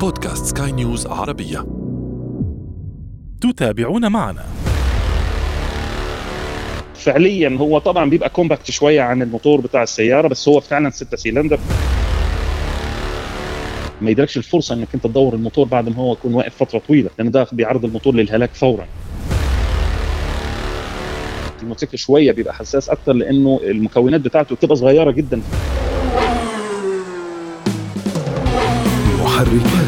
بودكاست سكاي نيوز عربية. تتابعون معنا. فعليا هو طبعا بيبقى compact شوية عن الموتور بتاع السيارة بس هو فعلا 6 سيلندر. ما يدركش الفرصة إنك أنت تدور الموتور بعد ما هو يكون واقف فترة طويلة لأن ده بيعرض الموتور للهلاك فورا. الموتوسيكل شوية بيبقى حساس أكتر لأنه المكونات بتاعته بتبقى صغيرة جدا. محركات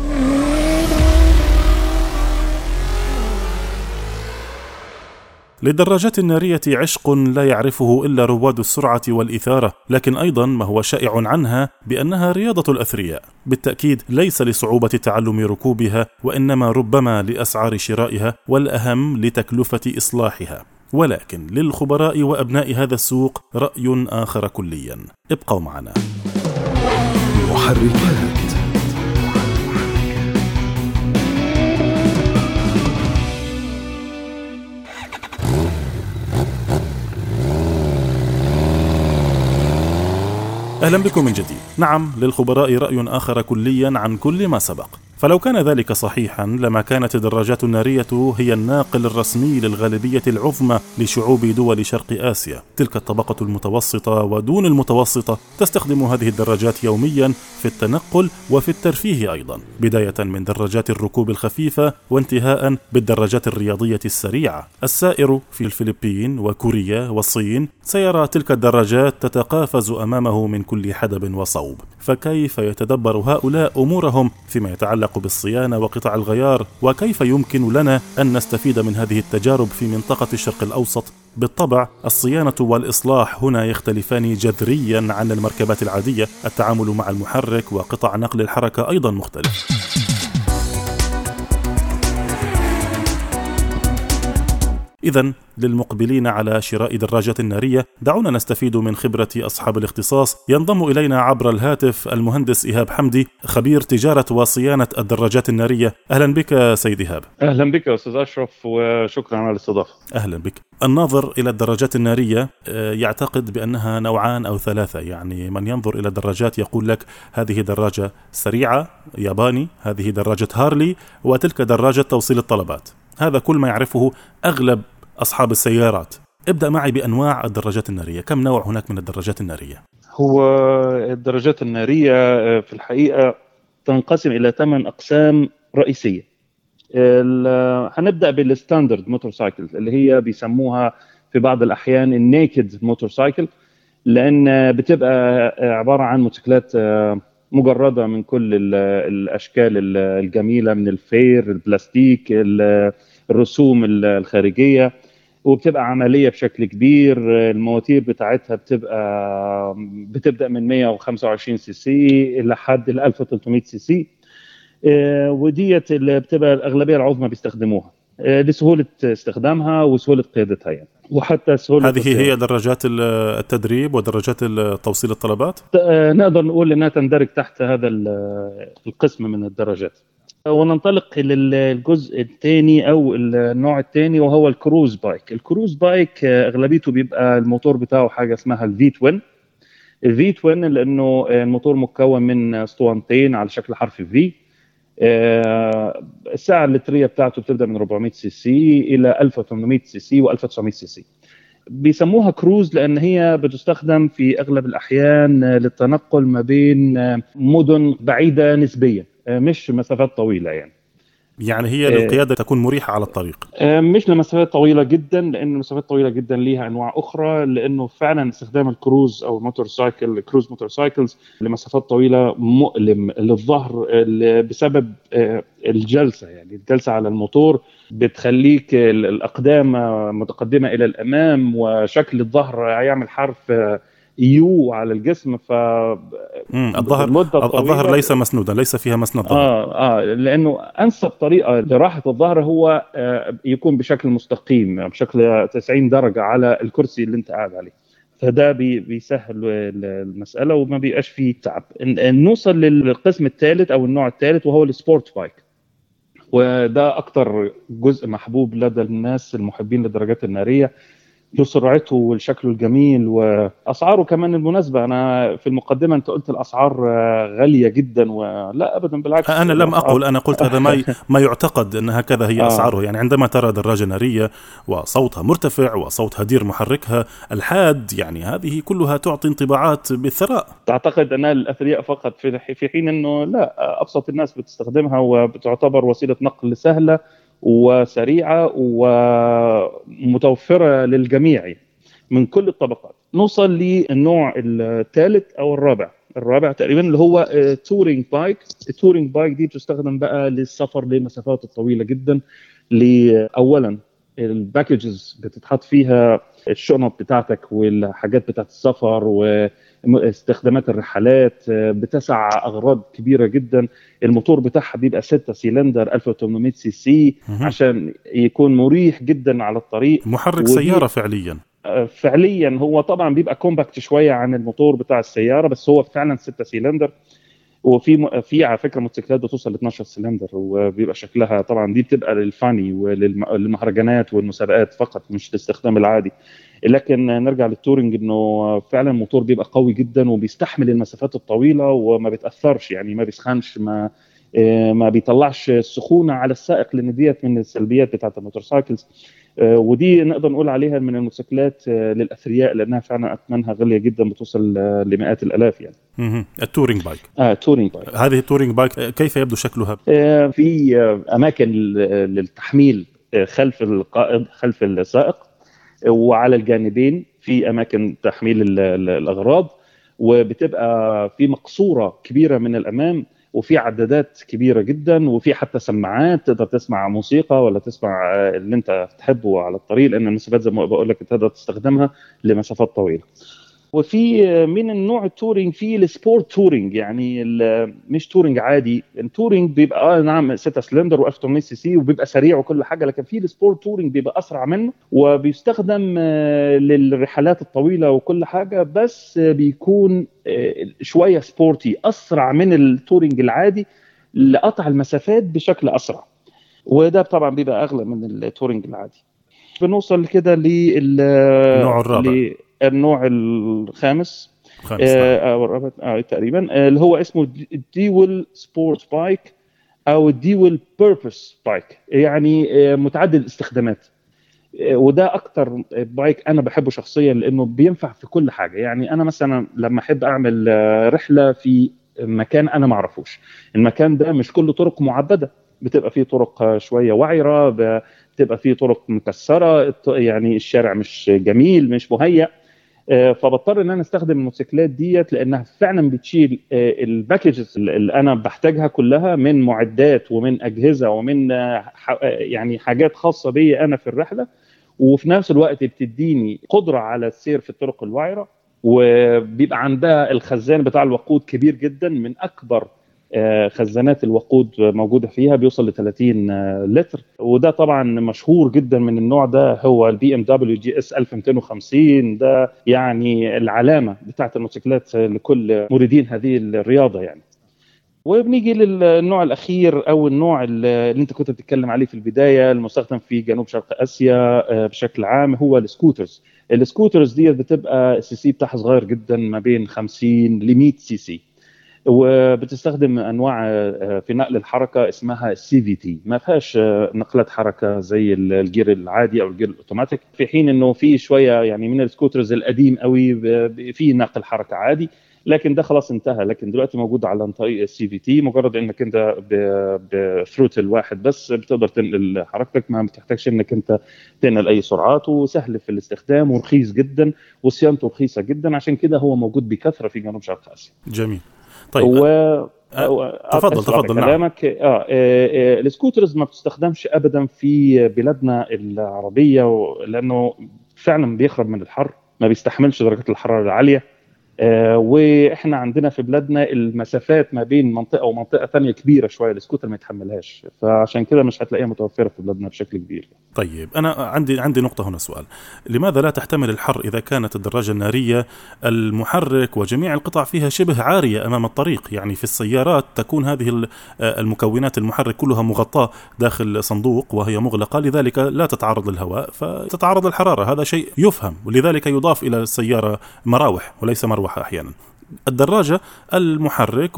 للدراجات النارية عشق لا يعرفه إلا رواد السرعة والإثارة، لكن أيضا ما هو شائع عنها بأنها رياضة الأثرياء. بالتأكيد ليس لصعوبة تعلم ركوبها، وإنما ربما لأسعار شرائها، والأهم لتكلفة إصلاحها. ولكن للخبراء وأبناء هذا السوق رأي آخر كليا. ابقوا معنا. محركات أهلا بكم من جديد. نعم للخبراء رأي آخر كليا عن كل ما سبق. فلو كان ذلك صحيحا لما كانت الدراجات النارية هي الناقل الرسمي للغالبية العظمى لشعوب دول شرق آسيا. تلك الطبقة المتوسطة ودون المتوسطة تستخدم هذه الدراجات يوميا في التنقل وفي الترفيه أيضا. بداية من دراجات الركوب الخفيفة وانتهاء بالدراجات الرياضية السريعة. السائر في الفلبين وكوريا والصين سيرى تلك الدراجات تتقافز أمامه من كل حدب وصوب فكيف يتدبر هؤلاء أمورهم فيما يتعلق بالصيانة وقطع الغيار؟ وكيف يمكن لنا أن نستفيد من هذه التجارب في منطقة الشرق الأوسط؟ بالطبع الصيانة والإصلاح هنا يختلفان جذريا عن المركبات العادية. التعامل مع المحرك وقطع نقل الحركة أيضا مختلف. إذا للمقبلين على شراء دراجة نارية دعونا نستفيد من خبرة أصحاب الاختصاص ينضم إلينا عبر الهاتف المهندس إيهاب حمدي خبير تجارة وصيانة الدراجات النارية. أهلا بك سيد إيهاب. أهلا بك يا أستاذ أشرف وشكرا على الاستضافة. أهلا بك. الناظر إلى الدراجات النارية آه، يعتقد بأنها نوعان أو ثلاثة. يعني من ينظر إلى الدراجات يقول لك هذه دراجة سريعة ياباني هذه دراجة هارلي وتلك دراجة توصيل الطلبات. هذا كل ما يعرفه أغلب أصحاب السيارات. ابدأ معي بأنواع الدراجات النارية. كم نوع هناك من الدراجات النارية؟ هو الدراجات النارية آه، في الحقيقة تنقسم إلى ثمان أقسام رئيسية. ال- هنبدأ بال standard motorcycle اللي هي بيسموها في بعض الأحيان ال naked motorcycle لأن بتبقى عبارة عن موتوسيكلات آه، مجردة من كل ال- الأشكال ال- الجميلة من ال fair البلاستيك ال- الرسوم ال- الخارجية وبتبقى عملية بشكل كبير. المواتير بتاعتها بتبقى بتبدأ من 125 سي سي لحد ال 1300 سي سي. آه، وديت اللي بتبقى الأغلبية العظمى بيستخدموها آه، لسهولة استخدامها وسهولة قيادتها يعني. وحتى سهولة هذه هي دراجات ال- التدريب ودراجات ال- توصيل الطلبات؟ آه، نقدر نقول إنها تندرج تحت هذا ال- القسم من الدراجات وننطلق للجزء الثاني أو النوع الثاني وهو ال cruise bike. ال cruise bike آه، أغلبيته بيبقى الموتور بتاعه حاجة اسمها ال V-twin ال V-twin لأنه الموتور مكون من اسطوانتين على شكل حرف V السعه اللتريه بتاعته بتبدأ من 400 سي سي إلى 1800 سي سي و1900 سي سي. بيسموها كروز لأن هي بتستخدم في أغلب الأحيان للتنقل ما بين مدن بعيدة نسبيا. مش مسافات طويلة يعني يعني هي آه. للقيادة تكون مريحة على الطريق مش لمسافات طويلة جدا لأن المسافات طويلة جدا ليها أنواع أخرى لأنه فعلا استخدام الكروز أو motorcycle cruise motorcycles لمسافات طويلة مؤلم للظهر بسبب آه، الجلسة يعني الجلسة على الموتور بتخليك ال- الأقدام متقدمة إلى الأمام وشكل الظهر هيعمل حرف آه، يو على الجسم ف الظهر الظهر ليس مسنودا ليس فيها مسند ظهر. آه آه لأنه أنسب طريقة لراحة الظهر هو آه يكون بشكل مستقيم بشكل 90 درجة على الكرسي اللي انت قاعد عليه. فده بي بيسهل المسألة وما بيبقاش فيه تعب. نوصل للقسم الثالث أو النوع الثالث وهو السبورت بايك. وده أكتر جزء محبوب لدى الناس المحبين للدراجات النارية. له سرعته وشكله الجميل وأسعاره كمان المناسبة. أنا في المقدمة أنت قلت الأسعار غالية جدا ولا ابدا بالعكس. أنا لم أقل. أنا قلت هذا ما ما يعتقد أن هكذا هي أسعاره. يعني عندما ترى دراجة نارية وصوتها مرتفع وصوت هدير محركها الحاد يعني هذه كلها تعطي انطباعات بالثراء تعتقد انها للاثرياء فقط في في حين أنه لا أبسط الناس بتستخدمها وبتعتبر وسيلة نقل سهلة. وسريعة ومتوفرة للجميع من كل الطبقات. نوصل للنوع الثالث أو الرابع. الرابع تقريبا اللي هو touring bike ال touring bike دي بتستخدم بقى للسفر لمسافات الطويله جدا. اولا ال baggage بتتحط فيها الشنط بتاعتك والحاجات بتاعت السفر واستخدامات الرحلات بتسع أغراض كبيرة جدا. الموتور بتاعها بيبقى 6 سيلندر 1800 cc عشان يكون مريح جدا على الطريق. محرك سيارة فعليا. فعليا. هو طبعا بيبقى compact شوية عن الموتور بتاع السيارة بس هو فعلا 6 سيلندر. وفي في على فكرة موتوسيكلات بتوصل ل 12 سلندر وبيبقى شكلها طبعا دي بتبقى لل funny وللمهرجانات والمسابقات فقط مش الاستخدام العادي. لكن نرجع لل touring إنه فعلا الموتور بيبقى قوي جدا وبيستحمل المسافات الطويلة وما بيتأثرش يعني ما بيسخنش ما ما بيطلعش السخونة على السائق لأن ديت من السلبيات بتاعت ال motorcycles ودي نقدر نقول عليها من الموتوسيكلات للأثرياء لأنها فعلا أثمنها غالية جدا بتوصل لمئات الآلاف يعني. التورينج بايك. آه تورينج بايك. هذه التورينج بايك كيف يبدو شكلها؟ آه في أماكن للتحميل خلف القائد خلف السائق وعلى الجانبين في أماكن تحميل الأغراض وبتبقى في مقصورة كبيرة من الأمام وفي عدادات كبيرة جدا وفي حتى سماعات تقدر تسمع موسيقى ولا تسمع اللي أنت تحبه على الطريق لأن المسافات زي ما بقول لك تقدر تستخدمها لمسافات طويلة. وفي من النوع ال touring في ال sport touring يعني مش touring عادي. ال touring بيبقى آه نعم 6 سلندر و1800 cc وبيبقى سريع وكل حاجة لكن في ال sport touring بيبقى أسرع منه وبيستخدم للرحلات الطويلة وكل حاجة بس بيكون شوية sporty أسرع من ال touring العادي لقطع المسافات بشكل أسرع. وده طبعا بيبقى أغلى من ال touring العادي. بنوصل كده للنوع الرابع. النوع الخامس. أو الرابع آه تقريبا. اللي هو اسمه dual sport bike أو dual purpose bike. يعني متعدد الاستخدامات. وده أكتر بايك أنا بحبه شخصيا لأنه بينفع في كل حاجة. يعني أنا مثلا لما أحب أعمل رحلة في مكان أنا ما أعرفوش. المكان ده مش كله طرق معبده بتبقى فيه طرق شوية وعرة بتبقى فيه طرق مكسرة. يعني الشارع مش جميل مش مهيأ. فبضطر إن أنا أستخدم الموتوسيكلات ديت لأنها فعلا بتشيل الباكجز اللي أنا بحتاجها كلها من معدات ومن أجهزة ومن يعني حاجات خاصة بي أنا في الرحلة. وفي نفس الوقت بتديني قدرة على السير في الطرق الوعرة. وبيبقى عندها الخزان بتاع الوقود كبير جدا من أكبر خزانات الوقود موجودة فيها بيوصل ل 30 لتر. وده طبعا مشهور جدا من النوع ده هو ال BMW GS 1250 ده يعني العلامة بتاعت الموتوسيكلات لكل مريدين هذه الرياضة يعني. وبنيجي للنوع الأخير أو النوع اللي أنت كنت بتتكلم عليه في البداية المستخدم في جنوب شرق آسيا بشكل عام هو ال scooters. ال scooters ديت بتبقى السي سي بتاعها صغير جدا ما بين 50 ل 100 سي سي وبتستخدم أنواع في نقل الحركة اسمها ال CVT ما فيهاش نقلات حركة زي ال gear العادي أو ال gear ال automatic في حين إنه في شوية يعني من ال scooters القديم قوي في نقل حركة عادي لكن ده خلاص انتهى. لكن دلوقتي موجود على طريق ال CVT مجرد إنك أنت ب throttle واحد بس بتقدر تنقل حركتك ما بتحتاجش إنك أنت تنقل أي سرعات وسهل في الاستخدام ورخيص جدا وصيانته رخيصة جدا عشان كده هو موجود بكثرة في جنوب شرق آسيا. جميل. طيب و... تفضل تفضل نعم. كلامك آه, آه, آه ال scooters ما بتستخدمش ابدا في بلادنا العربية لأنه فعلا بيخرب من الحر ما بيستحملش درجات الحرارة العالية. وإحنا عندنا في بلادنا المسافات ما بين منطقة ومنطقة ثانية كبيرة شوية السكوتر ما يتحملهاش. فعشان كده مش هتلاقيها متوفرة في بلادنا بشكل كبير. طيب أنا عندي عندي نقطة هنا سؤال. لماذا لا تحتمل الحر إذا كانت الدراجة النارية المحرك وجميع القطع فيها شبه عارية أمام الطريق؟ يعني في السيارات تكون هذه المكونات المحرك كلها مغطاة داخل صندوق وهي مغلقة لذلك لا تتعرض للهواء فتتعرض للحرارة. هذا شيء يفهم ولذلك يضاف إلى السيارة مراوح وليس مروحة. أحيانا. الدراجة المحرك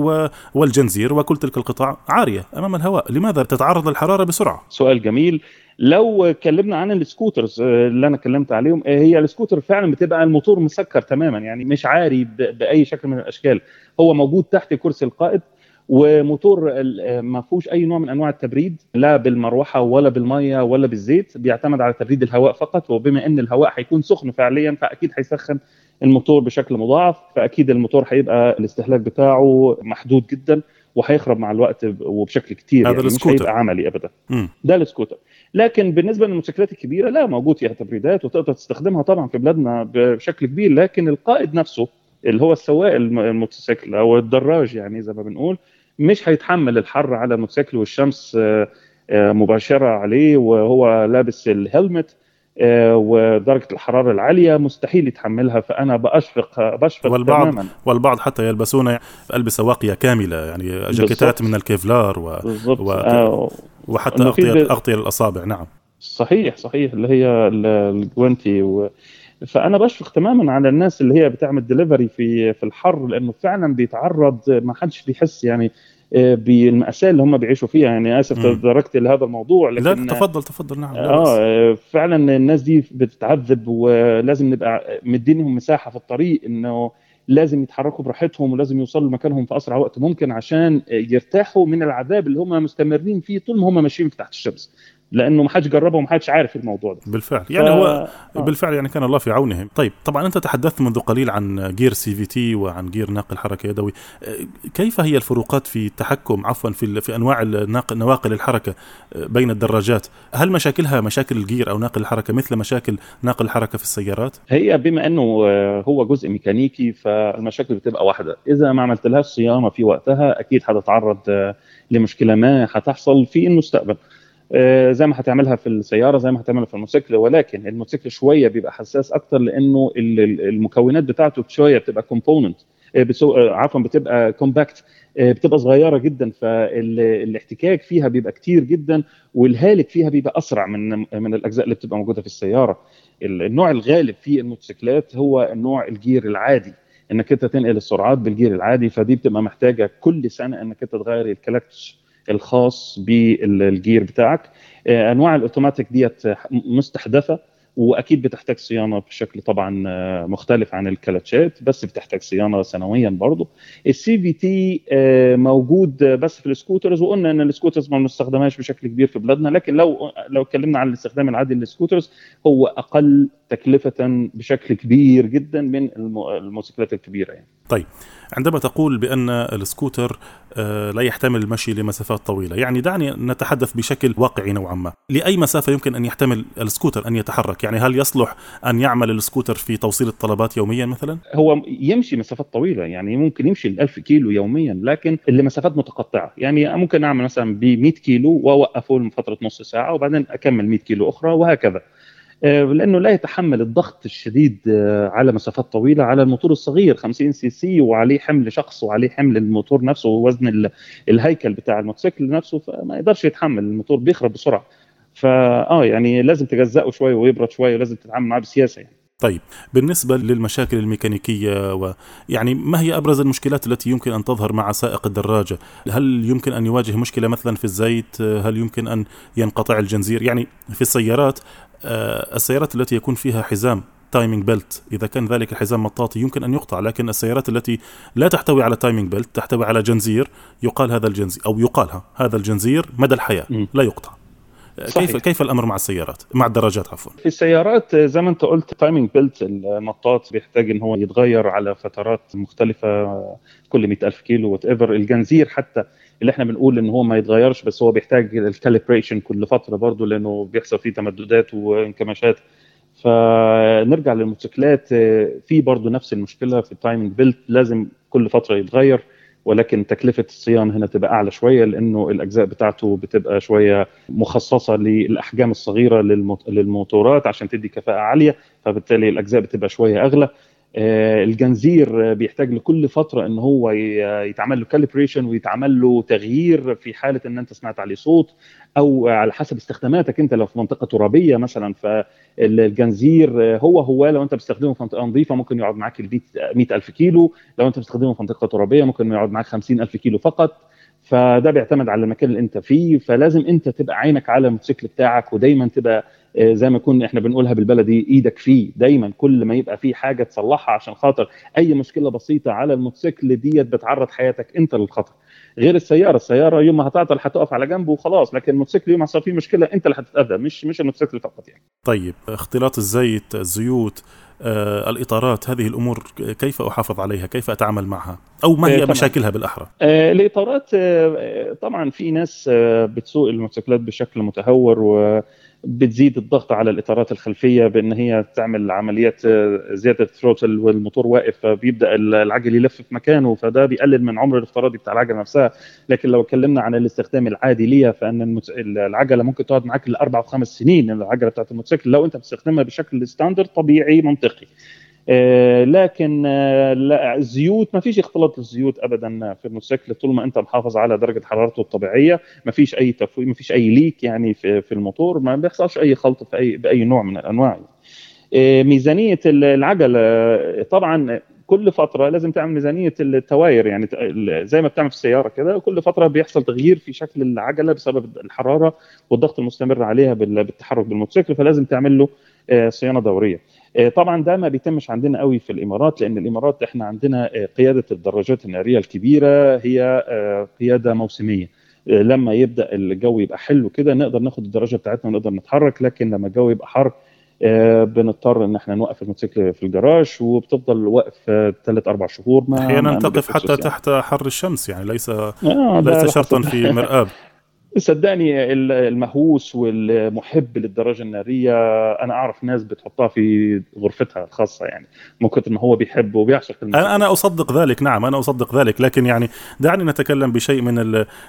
والجنزير وكل تلك القطع عارية أمام الهواء. لماذا تتعرض للحرارة بسرعة؟ سؤال جميل. لو اتكلمنا عن ال scooters آه، اللي أنا اتكلمت عليهم آه، هي السكوتر فعلا بتبقى الموتور مسكر تماما يعني مش عاري بأي شكل من الأشكال. هو موجود تحت كرسي القائد وموتور آه، ما فيهوش أي نوع من أنواع التبريد لا بالمروحة ولا بالمية ولا بالزيت بيعتمد على تبريد الهواء فقط وبما إن الهواء هيكون سخن فعليا فأكيد هيسخن الموتور بشكل مضاعف فأكيد الموتور هيبقى الاستهلاك بتاعه محدود جدا وهيخرب مع الوقت وبشكل كتير هذا يعني مش هيبقى عملي ابدا. م. ده السكوتر. لكن بالنسبة للموتوسيكلات الكبيرة لا موجود فيها تبريدات وتقدر تستخدمها طبعا في بلادنا بشكل كبير لكن القائد نفسه اللي هو السواق الموتوسيكل أو الدراج يعني زي ما بنقول مش هيتحمل الحر على الموتوسيكل والشمس آه، آه، مباشرة عليه وهو لابس ال helmet ودرجة الحرارة العالية مستحيل يتحملها فأنا بشفق بشفق والبعض تماما. والبعض حتى يلبسون ألبسة واقية كاملة يعني جاكيتات من الكيفلار و... و... آه وحتى اغطيه أغطية الأصابع نعم. صحيح صحيح اللي هي الجوانتي و... فأنا بشفق تماما على الناس اللي هي بتعمل دليفري في في الحر لأنه فعلا بيتعرض ما حدش بيحس يعني آه، بالمأساة اللي هم بيعيشوا فيها. يعني آسف تدركت لهذا الموضوع لكن لا تفضل تفضل. نعم آه فعلا الناس دي بتتعذب ولازم نبقى مدينهم مساحة في الطريق إنه لازم يتحركوا براحتهم ولازم يوصلوا لمكانهم في أسرع وقت ممكن عشان يرتاحوا من العذاب اللي هم مستمرين فيه طول ما هم ماشيين تحت الشمس. لأنه ما حدش جربه وما حدش عارف الموضوع ده. بالفعل. يعني ف... هو آه. بالفعل يعني كان الله في عونهم. طيب طبعا أنت تحدثت منذ قليل عن gear CVT وعن gear ناقل حركة يدوي. كيف هي الفروقات في التحكم عفوا في في أنواع نواقل الحركة بين الدراجات؟ هل مشاكلها مشاكل ال gear أو ناقل الحركة مثل مشاكل ناقل الحركة في السيارات؟ هي بما أنه هو جزء ميكانيكي فالمشاكل بتبقى واحدة. إذا ما عملتلهاش صيانة في وقتها أكيد هتتعرض لمشكلة ما هتحصل في المستقبل. آه، زي ما هتعملها في السيارة زي ما هتعملها في الموتوسيكل. ولكن الموتوسيكل شوية بيبقى حساس أكتر لأنه المكونات بتاعته شوية بتبقى component آه، آه، عفوا بتبقى compact بتبقى صغيرة جدا. فالاحتكاك فيها بيبقى كتير جدا والهالك فيها بيبقى أسرع من من الأجزاء اللي بتبقى موجودة في السيارة. النوع الغالب في الموتوسيكلات هو النوع ال gear العادي. إنك أنت تنقل السرعات بال gear العادي فدي بتبقى محتاجة كل سنة إنك أنت تغير الكلتش الخاص بال gear بتاعك آه، أنواع الأوتوماتيك ديت مستحدثة وأكيد بتحتاج صيانة بشكل طبعا آه، مختلف عن الكلاتشات بس بتحتاج صيانة سنويا برضه ال CVT موجود بس في ال scooters وقلنا إن ال scooters ما بنستخدمهاش بشكل كبير في بلادنا لكن لو لو اتكلمنا عن الاستخدام العادي لل scooters هو أقل تكلفة بشكل كبير جدا من الموتوسيكلات الكبيرة يعني. طيب عندما تقول بأن السكوتر آه، لا يحتمل المشي لمسافات طويلة، يعني دعني نتحدث بشكل واقعي نوعا ما، لأي مسافة يمكن أن يحتمل السكوتر أن يتحرك؟ يعني هل يصلح أن يعمل السكوتر في توصيل الطلبات يوميا مثلا؟ هو يمشي مسافات طويلة، يعني ممكن يمشي ال 1000 كيلو يوميا، لكن لمسافات متقطعة، يعني ممكن أعمل مثلا ب 100 كيلو وأوقفه لفترة نص ساعة وبعدين أكمل 100 كيلو أخرى وهكذا. آه، لأنه لا يتحمل الضغط الشديد آه، على مسافات طويلة على الموتور الصغير 50 CC وعليه حمل شخص وعليه حمل الموتور نفسه ووزن الهيكل بتاع الموتوسيكل نفسه فما يقدرش يتحمل الموتور بيخرب بسرعة. فآه يعني لازم تجزئه شوية ويبرد شوية ولازم تتعامل معاه بسياسة يعني. طيب بالنسبة للمشاكل الميكانيكية ويعني ما هي أبرز المشكلات التي يمكن أن تظهر مع سائق الدراجة؟ هل يمكن أن يواجه مشكلة مثلا في الزيت؟ هل يمكن أن ينقطع الجنزير؟ يعني في السيارات آه، السيارات التي يكون فيها حزام timing belt إذا كان ذلك الحزام مطاطي يمكن أن يقطع لكن السيارات التي لا تحتوي على timing belt تحتوي على جنزير يقال هذا الجنزير أو يقالها هذا الجنزير مدى الحياة لا يقطع. صحيح. كيف كيف الأمر مع السيارات؟ مع الدراجات عفوا. في السيارات زي ما أنت قلت timing belt المطاط بيحتاج إن هو يتغير على فترات مختلفة كل 100000 كيلو whatever الجنزير حتى اللي إحنا بنقول إن هو ما يتغيرش بس هو بيحتاج ال calibration كل فترة برضه لأنه بيحصل فيه تمددات وانكماشات. فنرجع للموتوسيكلات في برضه نفس المشكلة في ال timing belt لازم كل فترة يتغير. ولكن تكلفة الصيانه هنا تبقى أعلى شوية لأنه الأجزاء بتاعته بتبقى شوية مخصصة للأحجام الصغيرة للموتورات عشان تدي كفاءة عالية فبالتالي الأجزاء بتبقى شوية أغلى. الجنزير بيحتاج لكل فترة إن هو يتعمل له calibration ويتعمل له تغيير في حالة إن أنت سمعت عليه صوت أو على حسب استخداماتك أنت لو في منطقة ترابية مثلا فالجنزير هو هو لو أنت بتستخدمه في منطقة نظيفة ممكن يقعد معاك ال 100000 كيلو لو أنت بتستخدمه في منطقة ترابية ممكن يقعد معاك 50000 كيلو فقط فده بيعتمد على المكان اللي أنت فيه فلازم أنت تبقى عينك على الموتوسيكل بتاعك ودايما تبقى آه، زي ما كنا إحنا بنقولها بالبلدي إيدك فيه دايما كل ما يبقى فيه حاجة تصلحها عشان خاطر أي مشكلة بسيطة على الموتوسيكل ديت بتعرض حياتك أنت للخطر غير السيارة السيارة يوم ما هتعطل هتقف على جنبه وخلاص لكن الموتوسيكل يوم ما صار فيه مشكلة أنت اللي هتتأذى مش مش الموتوسيكل فقط يعني طيب اختلاط الزيت الزيوت آه، الإطارات هذه الأمور كيف أحافظ عليها؟ كيف أتعامل معها؟ أو ما هي آه، مشاكلها بالأحرى؟ آه، الإطارات طبعا في ناس بتسوق الموتوسيكلات بشكل متهور و بتزيد الضغط على الإطارات الخلفية بأن هي تعمل عمليات زيادة الثروتل والموتور واقف فبيبدأ العجل يلف في مكانه فده بيقلل من عمر الافتراضي بتاع العجلة نفسها. لكن لو اتكلمنا عن الاستخدام العادي ليها فإن العجلة ممكن تقعد معاك لأربع وخمس سنين العجلة بتاعت الموتوسيكل لو أنت بتستخدمها بشكل ستاندرد طبيعي منطقي. آه، لكن آه، لا الزيوت ما فيش اختلاط الزيوت ابدا في الموتوسيكل طول ما أنت محافظ على درجة حرارته الطبيعية. ما فيش أي تفويض ما فيش أي ليك يعني في, في الموتور ما بيحصلش أي خلط في أي بأي نوع من الأنواع. آه، ميزانية العجلة طبعا كل فترة لازم تعمل ميزانية التواير يعني زي ما بتعمل في السيارة كده كل فترة بيحصل تغيير في شكل العجلة بسبب الحرارة والضغط المستمر عليها بالتحرك بالموتوسيكل فلازم تعمل له صيانة دورية. آه، طبعا ده ما بيتمش عندنا قوي في الإمارات لأن الإمارات إحنا عندنا آه، قيادة الدراجات النارية الكبيرة هي آه، قيادة موسمية. لما يبدأ الجو يبقى حلو كده نقدر ناخد الدراجة بتاعتنا ونقدر نتحرك لكن لما الجو يبقى حر بنضطر إن إحنا نوقف الموتوسيكل في الجراج وبتفضل واقف ثلاث أربع شهور ما أحيانا تقف حتى يعني. تحت حر الشمس يعني ليس آه ليس شرطا في مرآب صدقني المهووس والمحب للدراجة النارية أنا أعرف ناس بتحطها في غرفتها الخاصة يعني من كثر ما هو بيحب وبيعشق أنا أنا أصدق ذلك نعم أنا أصدق ذلك لكن يعني دعني نتكلم بشيء من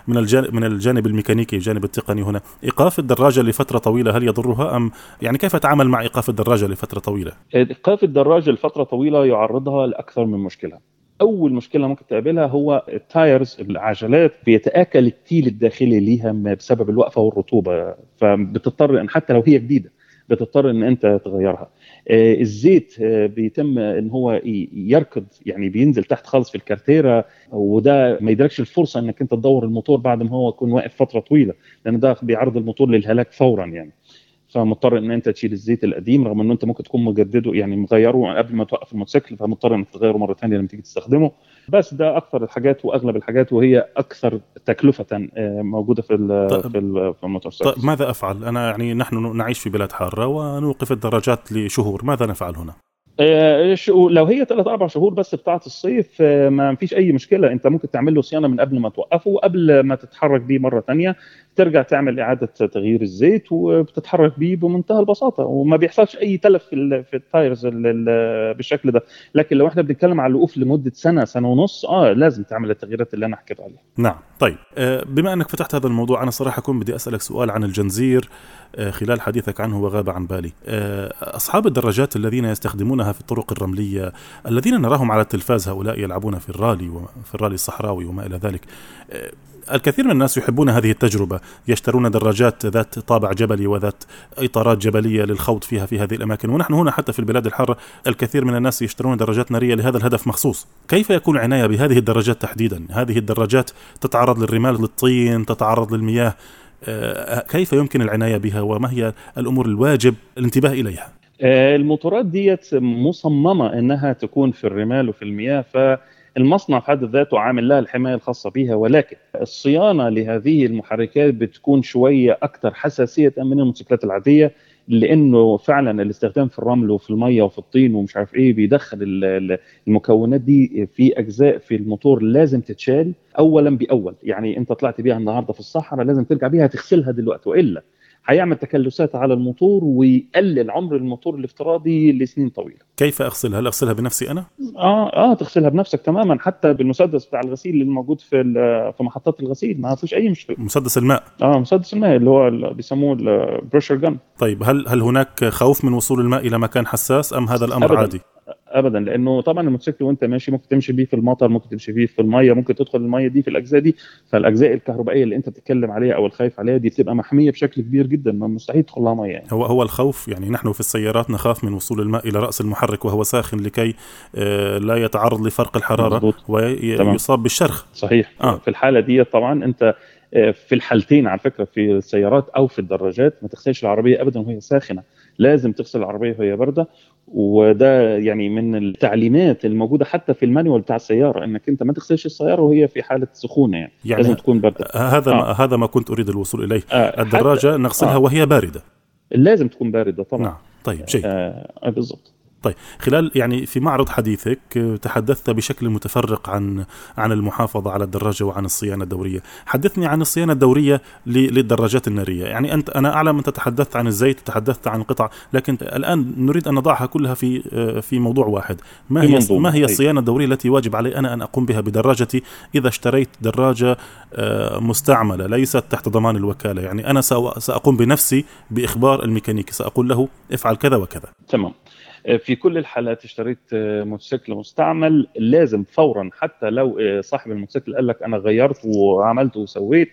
من الجانب من الجانب الميكانيكي الجانب التقني هنا. إيقاف الدراجة لفترة طويلة هل يضرها ام يعني كيف أتعامل مع إيقاف الدراجة لفترة طويلة؟ إيقاف الدراجة لفترة طويلة يعرضها لأكثر من مشكلة. أول مشكلة ممكن تقابلها هو التايرز العجلات بيتآكل التيل الداخلي ليها بسبب الوقفة والرطوبة. فبتضطر إن حتى لو هي جديدة بتضطر إن أنت تغيرها. آه الزيت آه بيتم إن هو يركض يعني بينزل تحت خالص في الكارتيرا وده ما يدركش الفرصة إنك أنت تدور الموتور بعد ما هو يكون واقف فترة طويلة لأن ده بيعرض الموتور للهلاك فورا يعني. فمضطر إن أنت تشيل الزيت القديم رغم ان أنت ممكن تكون مجدده يعني مغيره قبل ما توقف الموتوسيكل فمضطر إنك تغيره مرة ثانية لما تيجي تستخدمه. بس ده أكثر الحاجات وأغلب الحاجات وهي أكثر تكلفة آه، موجودة في طيب. في, في الموتوسيكل. طيب ماذا أفعل؟ أنا يعني نحن نعيش في بلاد حارة ونوقف الدراجات لشهور ماذا نفعل هنا؟ آه، لو هي ثلاث أربع شهور بس بتاعة الصيف آه، ما فيش أي مشكلة. أنت ممكن تعمل له صيانة من قبل ما توقفه وقبل ما تتحرك بيه مرة ثانية. ترجع تعمل إعادة تغيير الزيت وبتتحرك بيه بمنتهى البساطة وما بيحصلش أي تلف في في التايرز بالشكل ده. لكن لو إحنا بنتكلم على الوقوف لمدة سنة سنة ونص آه لازم تعمل التغييرات اللي أنا حكيت عليها. نعم طيب. آه، بما أنك فتحت هذا الموضوع أنا صراحة كنت بدي أسألك سؤال عن الجنزير آه، خلال حديثك عنه وغاب عن بالي. آه، أصحاب الدراجات الذين يستخدمونها في الطرق الرملية الذين نراهم على التلفاز هؤلاء يلعبون في الرالي وفي الرالي الصحراوي وما إلى ذلك الكثير من الناس يحبون هذه التجربة يشترون دراجات ذات طابع جبلي وذات إطارات جبلية للخوض فيها في هذه الأماكن. ونحن هنا حتى في البلاد الحارة الكثير من الناس يشترون دراجات نارية لهذا الهدف مخصوص. كيف يكون العناية بهذه الدراجات تحديدا؟ هذه الدراجات تتعرض للرمال للطين تتعرض للمياه. آه، كيف يمكن العناية بها؟ وما هي الأمور الواجب الانتباه إليها؟ آه، الموتورات ديت مصممة أنها تكون في الرمال وفي المياه ف المصنع في حد ذاته عامل لها الحماية الخاصة بها ولكن الصيانة لهذه المحركات بتكون شوية أكثر حساسية من الموتوسيكلات العادية لأنه فعلا الاستخدام في الرمل وفي المية وفي الطين ومش عارف إيه بيدخل المكونات دي في أجزاء في الموتور لازم تتشال اولا بأول. يعني أنت طلعت بيها النهارده في الصحراء لازم ترجع بيها تغسلها دلوقتي وإلا هيعمل تكلسات على الموتور ويقلل عمر الموتور الافتراضي لسنين طويلة. كيف أغسلها؟ هل أغسلها بنفسي أنا؟ آه آه تغسلها بنفسك تماما حتى بالمسدس بتاع الغسيل اللي موجود في في محطات الغسيل ما فيش أي مشكلة. مسدس الماء آه مسدس الماء اللي هو اللي بيسموه البريشر جن. طيب هل هل هناك خوف من وصول الماء إلى مكان حساس أم هذا الأمر أبداً. عادي؟ ابدا لأنه طبعا الموتوسيكل وأنت ماشي ممكن تمشي بيه في المطر ممكن تمشي بيه في المية ممكن تدخل المية دي في الأجزاء دي فالأجزاء الكهربائية اللي أنت بتتكلم عليها أو الخايف عليها دي بتبقى محمية بشكل كبير جدا مستحيل تدخل لها مية يعني. هو هو الخوف يعني نحن في السيارات نخاف من وصول الماء إلى رأس المحرك وهو ساخن لكي آه، لا يتعرض لفرق الحرارة. تمام. ويصاب بالشرخ صحيح آه. في الحالة دي طبعا أنت آه، في الحالتين على فكرة في السيارات أو في الدراجات ما تغسلش العربية ابدا وهي ساخنة لازم تغسل العربية وهي باردة. وده يعني من التعليمات الموجودة حتى في المانيوال بتاع السيارة إنك أنت ما تغسلش السيارة وهي في حالة سخونة يعني, يعني لازم تكون باردة. هذا آه. ما هذا ما كنت أريد الوصول إليه. آه، الدراجة نغسلها آه. وهي باردة. لازم تكون باردة طبعا. نعم. طيب شيء. آه بالضبط. طيب خلال يعني في معرض حديثك آه، تحدثت بشكل متفرق عن عن المحافظة على الدراجة وعن الصيانة الدورية، حدثني عن الصيانة الدورية للدراجات النارية، يعني أنت أنا أعلم أنت تحدثت عن الزيت وتحدثت عن القطع، لكن الآن نريد أن نضعها كلها في آه، في موضوع واحد، ما هي ما هي طيب. الصيانة الدورية التي واجب علي أنا أن أقوم بها بدراجتي إذا اشتريت دراجة آه، مستعملة ليست تحت ضمان الوكالة، يعني أنا سأقوم بنفسي بإخبار الميكانيكي، سأقول له افعل كذا وكذا. تمام. في كل الحالات اشتريت آه، موتوسيكل مستعمل لازم فورا حتى لو آه، صاحب الموتوسيكل قال لك أنا غيرت وعملت وسويت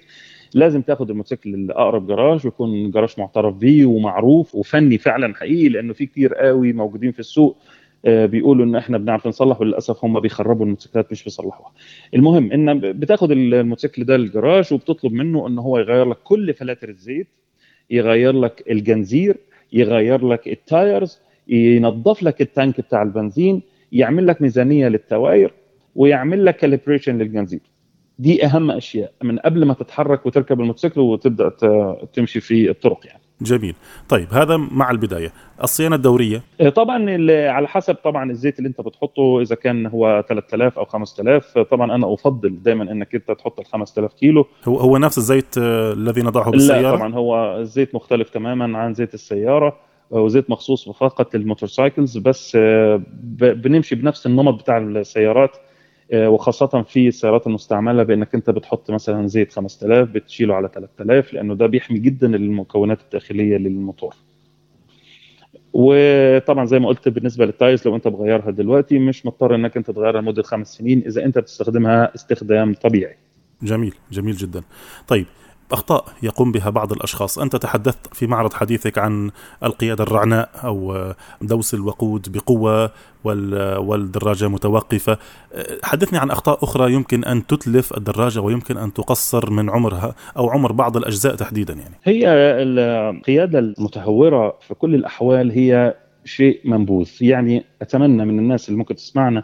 لازم تاخد الموتوسيكل لأقرب جراج ويكون جراج معترف بيه ومعروف وفني فعلا حقيقي لأنه في كتير قوي موجودين في السوق آه، بيقولوا إن إحنا بنعرف نصلح وللأسف هم بيخربوا الموتوسيكلات مش بيصلحوها. المهم إن بتاخد الموتوسيكل ده للجراج وبتطلب منه إن هو يغير لك كل فلاتر الزيت يغير لك الجنزير يغير لك ال tires ينظف لك ال tank بتاع البنزين يعمل لك ميزانية للتواير ويعمل لك calibration للجنزير دي أهم أشياء من قبل ما تتحرك وتركب الموتوسيكل وتبدأ تمشي في الطرق يعني. جميل. طيب هذا مع البداية. الصيانة الدورية؟ آه، طبعا على حسب طبعا الزيت اللي أنت بتحطه إذا كان هو 3000 أو 5000 طبعا أنا أفضل دايما إنك أنت تحط ال 5000 كيلو. هو هو نفس الزيت آه، الذي نضعه لا بالسيارة؟ طبعا هو الزيت مختلف تماما عن زيت السيارة. وزيت مخصوص فقط للموتورسايكلز بس آه، بنمشي بنفس النمط بتاع السيارات آه، وخاصة في السيارات المستعملة بأنك أنت بتحط مثلا زيت 5000 بتشيله على 3000 لأنه ده بيحمي جدا المكونات الداخلية للموتور. وطبعا زي ما قلت بالنسبة للتايرز لو أنت بغيرها دلوقتي مش مضطر أنك أنت تغيرها لمدة خمس سنين إذا أنت بتستخدمها استخدام طبيعي. جميل جميل جدا طيب أخطاء يقوم بها بعض الأشخاص. أنت تحدثت في معرض حديثك عن القيادة الرعناء آه، دوس الوقود بقوة وال- والدراجة متوقفة. آه، حدثني عن أخطاء أخرى يمكن أن تتلف الدراجة ويمكن أن تقصر من عمرها أو عمر بعض الأجزاء تحديدا يعني. هي القيادة المتهورة في كل الأحوال هي شيء منبوذ. يعني أتمنى من الناس اللي ممكن تسمعنا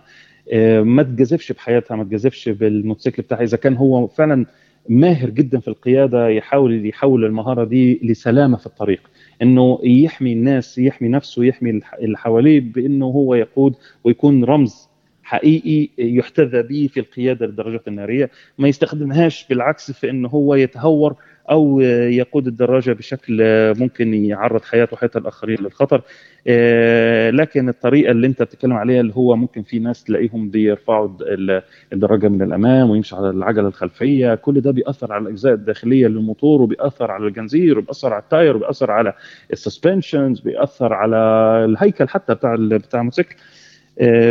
آه، ما تجازفش بحياتها ما تجازفش بالموتوسيكل بتاعها. إذا كان هو فعلا ماهر جدا في القيادة يحاول يحول المهارة دي لسلامة في الطريق. إنه يحمي الناس يحمي نفسه يحمي اللي حواليه بإنه هو يقود ويكون رمز حقيقي يحتذى به في القيادة للدراجات النارية. ما يستخدمهاش بالعكس في إنه هو يتهور أو يقود الدراجة بشكل ممكن يعرض حياته وحياه الآخرين للخطر. آه، لكن الطريقة اللي أنت بتتكلم عليها اللي هو ممكن في ناس تلاقيهم بيرفعوا ال- الدراجة من الأمام ويمشي على العجلة الخلفية. كل ده بيأثر على الأجزاء الداخلية للموتور وبيأثر على الجنزير وبيأثر على ال tire وبيأثر على ال suspensions بيأثر على الهيكل حتى بتاع بتاع الموتوسيكل.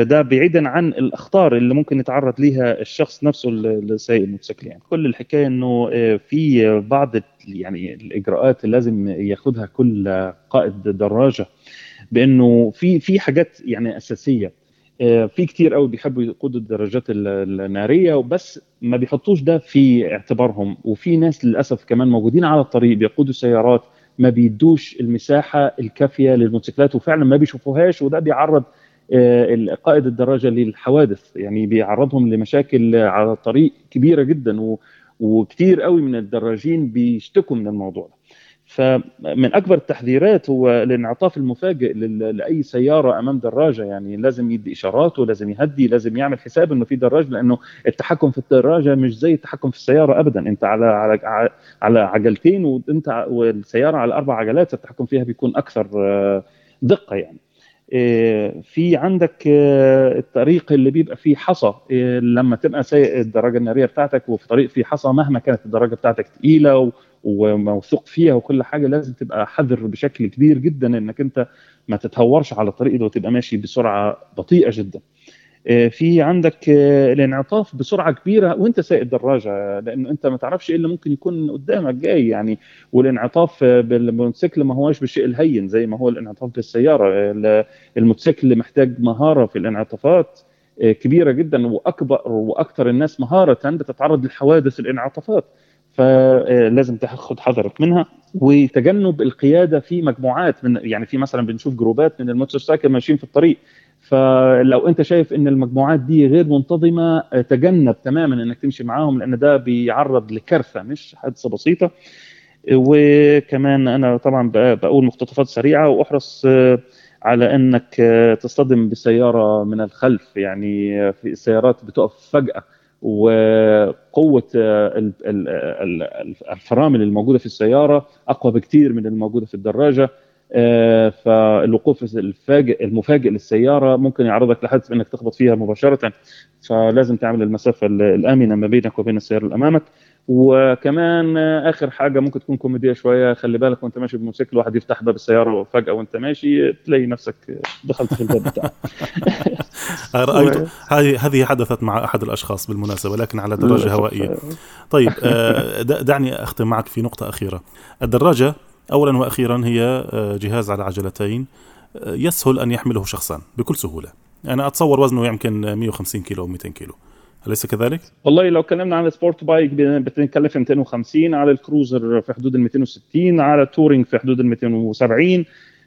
ده بعيدا عن الأخطار اللي ممكن يتعرض ليها الشخص نفسه سايق الموتوسيكل يعني. كل الحكاية إنه آه، في بعض يعني الإجراءات اللي لازم ياخدها كل قائد دراجة بإنه في في حاجات يعني أساسية. آه، في كتير قوي بيحبوا يقودوا الدراجات ال- النارية وبس ما بيحطوش ده في اعتبارهم. وفي ناس للأسف كمان موجودين على الطريق بيقودوا سيارات ما بيدوش المساحة الكافية للموتوسيكلات وفعلا ما بيشوفوهاش وده بيعرض آه، قائد الدراجة للحوادث. يعني بيعرضهم لمشاكل على الطريق كبيرة جدا و وكتير قوي من الدراجين بيشتكوا من الموضوع ده. فمن أكبر التحذيرات هو الانعطاف المفاجئ لأي سيارة أمام دراجة. يعني لازم يدي اشارات ولازم يهدي لازم يعمل حساب إنه في دراج لأنه التحكم في الدراجة مش زي التحكم في السيارة ابدا. أنت على على على عجلتين وأنت والسيارة على أربع عجلات التحكم فيها بيكون أكثر آه، دقة يعني. آه، في عندك آه، الطريق اللي بيبقى فيه حصى لما تبقى سايق الدراجة النارية بتاعتك وفي طريق فيه حصى مهما كانت الدراجة بتاعتك ثقيله وموثوق فيها وكل حاجة لازم تبقى حذر بشكل كبير جدا إنك أنت ما تتهورش على الطريق ده وتبقى ماشي بسرعة بطيئة جدا. آه، في عندك آه، الانعطاف بسرعة كبيرة وانت سايق الدراجه لأنه انت ما تعرفش إيه اللي ممكن يكون قدامك جاي يعني والانعطاف بالموتوسيكل ما هوش بالشيء الهين زي ما هو الانعطاف بالسيارة الموتوسيكل محتاج مهارة في الانعطافات آه، كبيرة جدا وأكبر وأكثر الناس مهارة بتتعرض للحوادث الانعطافات فلازم تاخد حذرك منها. وتجنب القيادة في مجموعات من يعني في مثلا بنشوف جروبات من الموتوسيكل ماشيين في الطريق فلو أنت شايف إن المجموعات دي غير منتظمة تجنب تماما إنك تمشي معاهم لأن ده بيعرض لكارثة مش حادثة بسيطة. وكمان أنا طبعا بقول مقتطفات سريعة وأحرص على إنك تصطدم بسيارة من الخلف. يعني في السيارات بتقف فجأة وقوة الفرامل الموجودة في السيارة أقوى بكثير من الموجودة في الدراجة. آه، فالوقوف الفاجئ المفاجئ للسيارة ممكن يعرضك لحدث إنك تخبط فيها مباشرة. فلازم تعمل المسافة الآمنة ما بينك وبين السيارة اللي أمامك. وكمان آخر حاجة ممكن تكون كوميدية شوية. خلي بالك وأنت ماشي بموتوسيكل واحد يفتح باب السيارة وفجأة وأنت ماشي تلاقي نفسك دخلت في الباب بتاعه رايت هذه هذه حدثت مع أحد الأشخاص بالمناسبة لكن على دراجة هوائية. طيب آه، دعني أختم معك في نقطة أخيرة. الدراجة اولا وأخيرا هي آه، جهاز على عجلتين آه، يسهل أن يحمله شخصان بكل سهولة. أنا أتصور وزنه يمكن 150 كيلو أو 200 كيلو. أليس كذلك؟ والله لو اتكلمنا عن ال sport bike بتتكلم في 250 على ال cruiser في حدود ال 260 على ال touring في حدود ال 270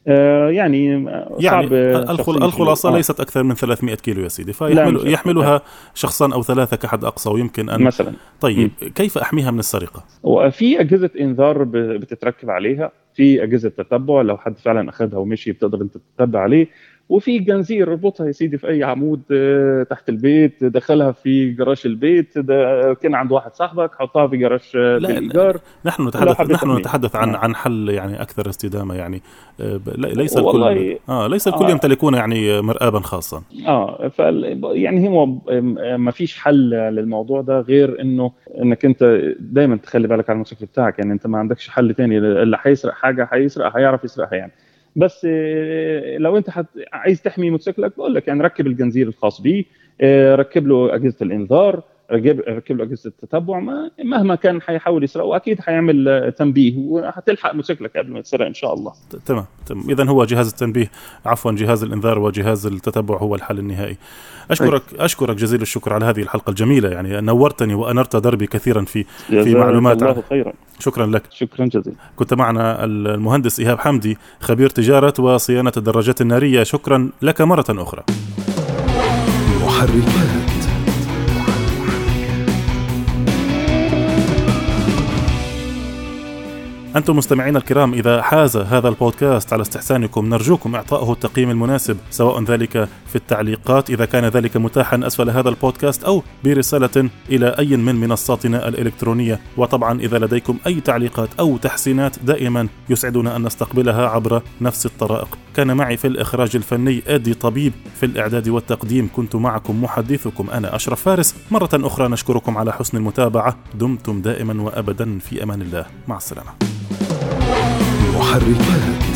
آه، يعني يعني الخلاصة آه. ليست أكثر من 300 كيلو يا سيدي فيحمل يحملها شخصان أو ثلاثة كحد أقصى ويمكن ان مثلا طيب م. كيف أحميها من السرقة؟ وفي أجهزة إنذار بتتركب عليها في أجهزة تتبع لو حد فعلا أخذها ومشي بتقدر أنت تتبع عليه وفي جنزير اربطها يا سيدي في أي عمود آه، تحت البيت دخلها في جراج البيت ده كان عند واحد صاحبك حطها في جراج آه، بالايجار نحن نتحدث نحن نتحدث عن عن حل يعني أكثر استدامة يعني آه، ليس الكل آه ليس الكل آه. يمتلكون يعني مرآبا خاصا. آه ف يعني هو ما فيش حل للموضوع ده غير إنه إنك أنت دايما تخلي بالك على الموتوسيكل بتاعك. يعني أنت ما عندكش حل تاني اللي هيسرق حاجة هيسرق هيعرف يسرقها يعني. بس آه، لو انت حت... عايز تحمي موتوسيكلك بقول لك يعني ركب الجنزير الخاص بيه آه، ركب له أجهزة الإنذار ركب ركب له أجهزة التتبع ما مهما كان حيحاول يسرقه أكيد حيعمل تنبيه وهتلحق موتوسيكلك قبل ما يتسرق إن شاء الله. تمام تمام. اذا هو جهاز التنبيه عفوا جهاز الإنذار وجهاز التتبع هو الحل النهائي. أشكرك أي. أشكرك جزيل الشكر على هذه الحلقة الجميلة يعني نورتني وأنرت دربي كثيرا في في معلومات الله خيرا. شكرا لك. شكرا جزيلا. كنت معنا المهندس إيهاب حمدي خبير تجارة وصيانة الدراجات النارية. شكرا لك مرة أخرى. محركات. أنتم مستمعين الكرام إذا حاز هذا البودكاست على استحسانكم نرجوكم إعطائه التقييم المناسب سواء ذلك في التعليقات إذا كان ذلك متاحا أسفل هذا البودكاست أو برسالة إلى أي من منصاتنا الإلكترونية. وطبعا إذا لديكم أي تعليقات أو تحسينات دائما يسعدنا أن نستقبلها عبر نفس الطرائق. كان معي في الإخراج الفني أدي طبيب في الإعداد والتقديم كنت معكم محدثكم أنا أشرف فارس. مرة أخرى نشكركم على حسن المتابعة. دمتم دائما وأبدا في أمان الله. مع السلامة. محركات.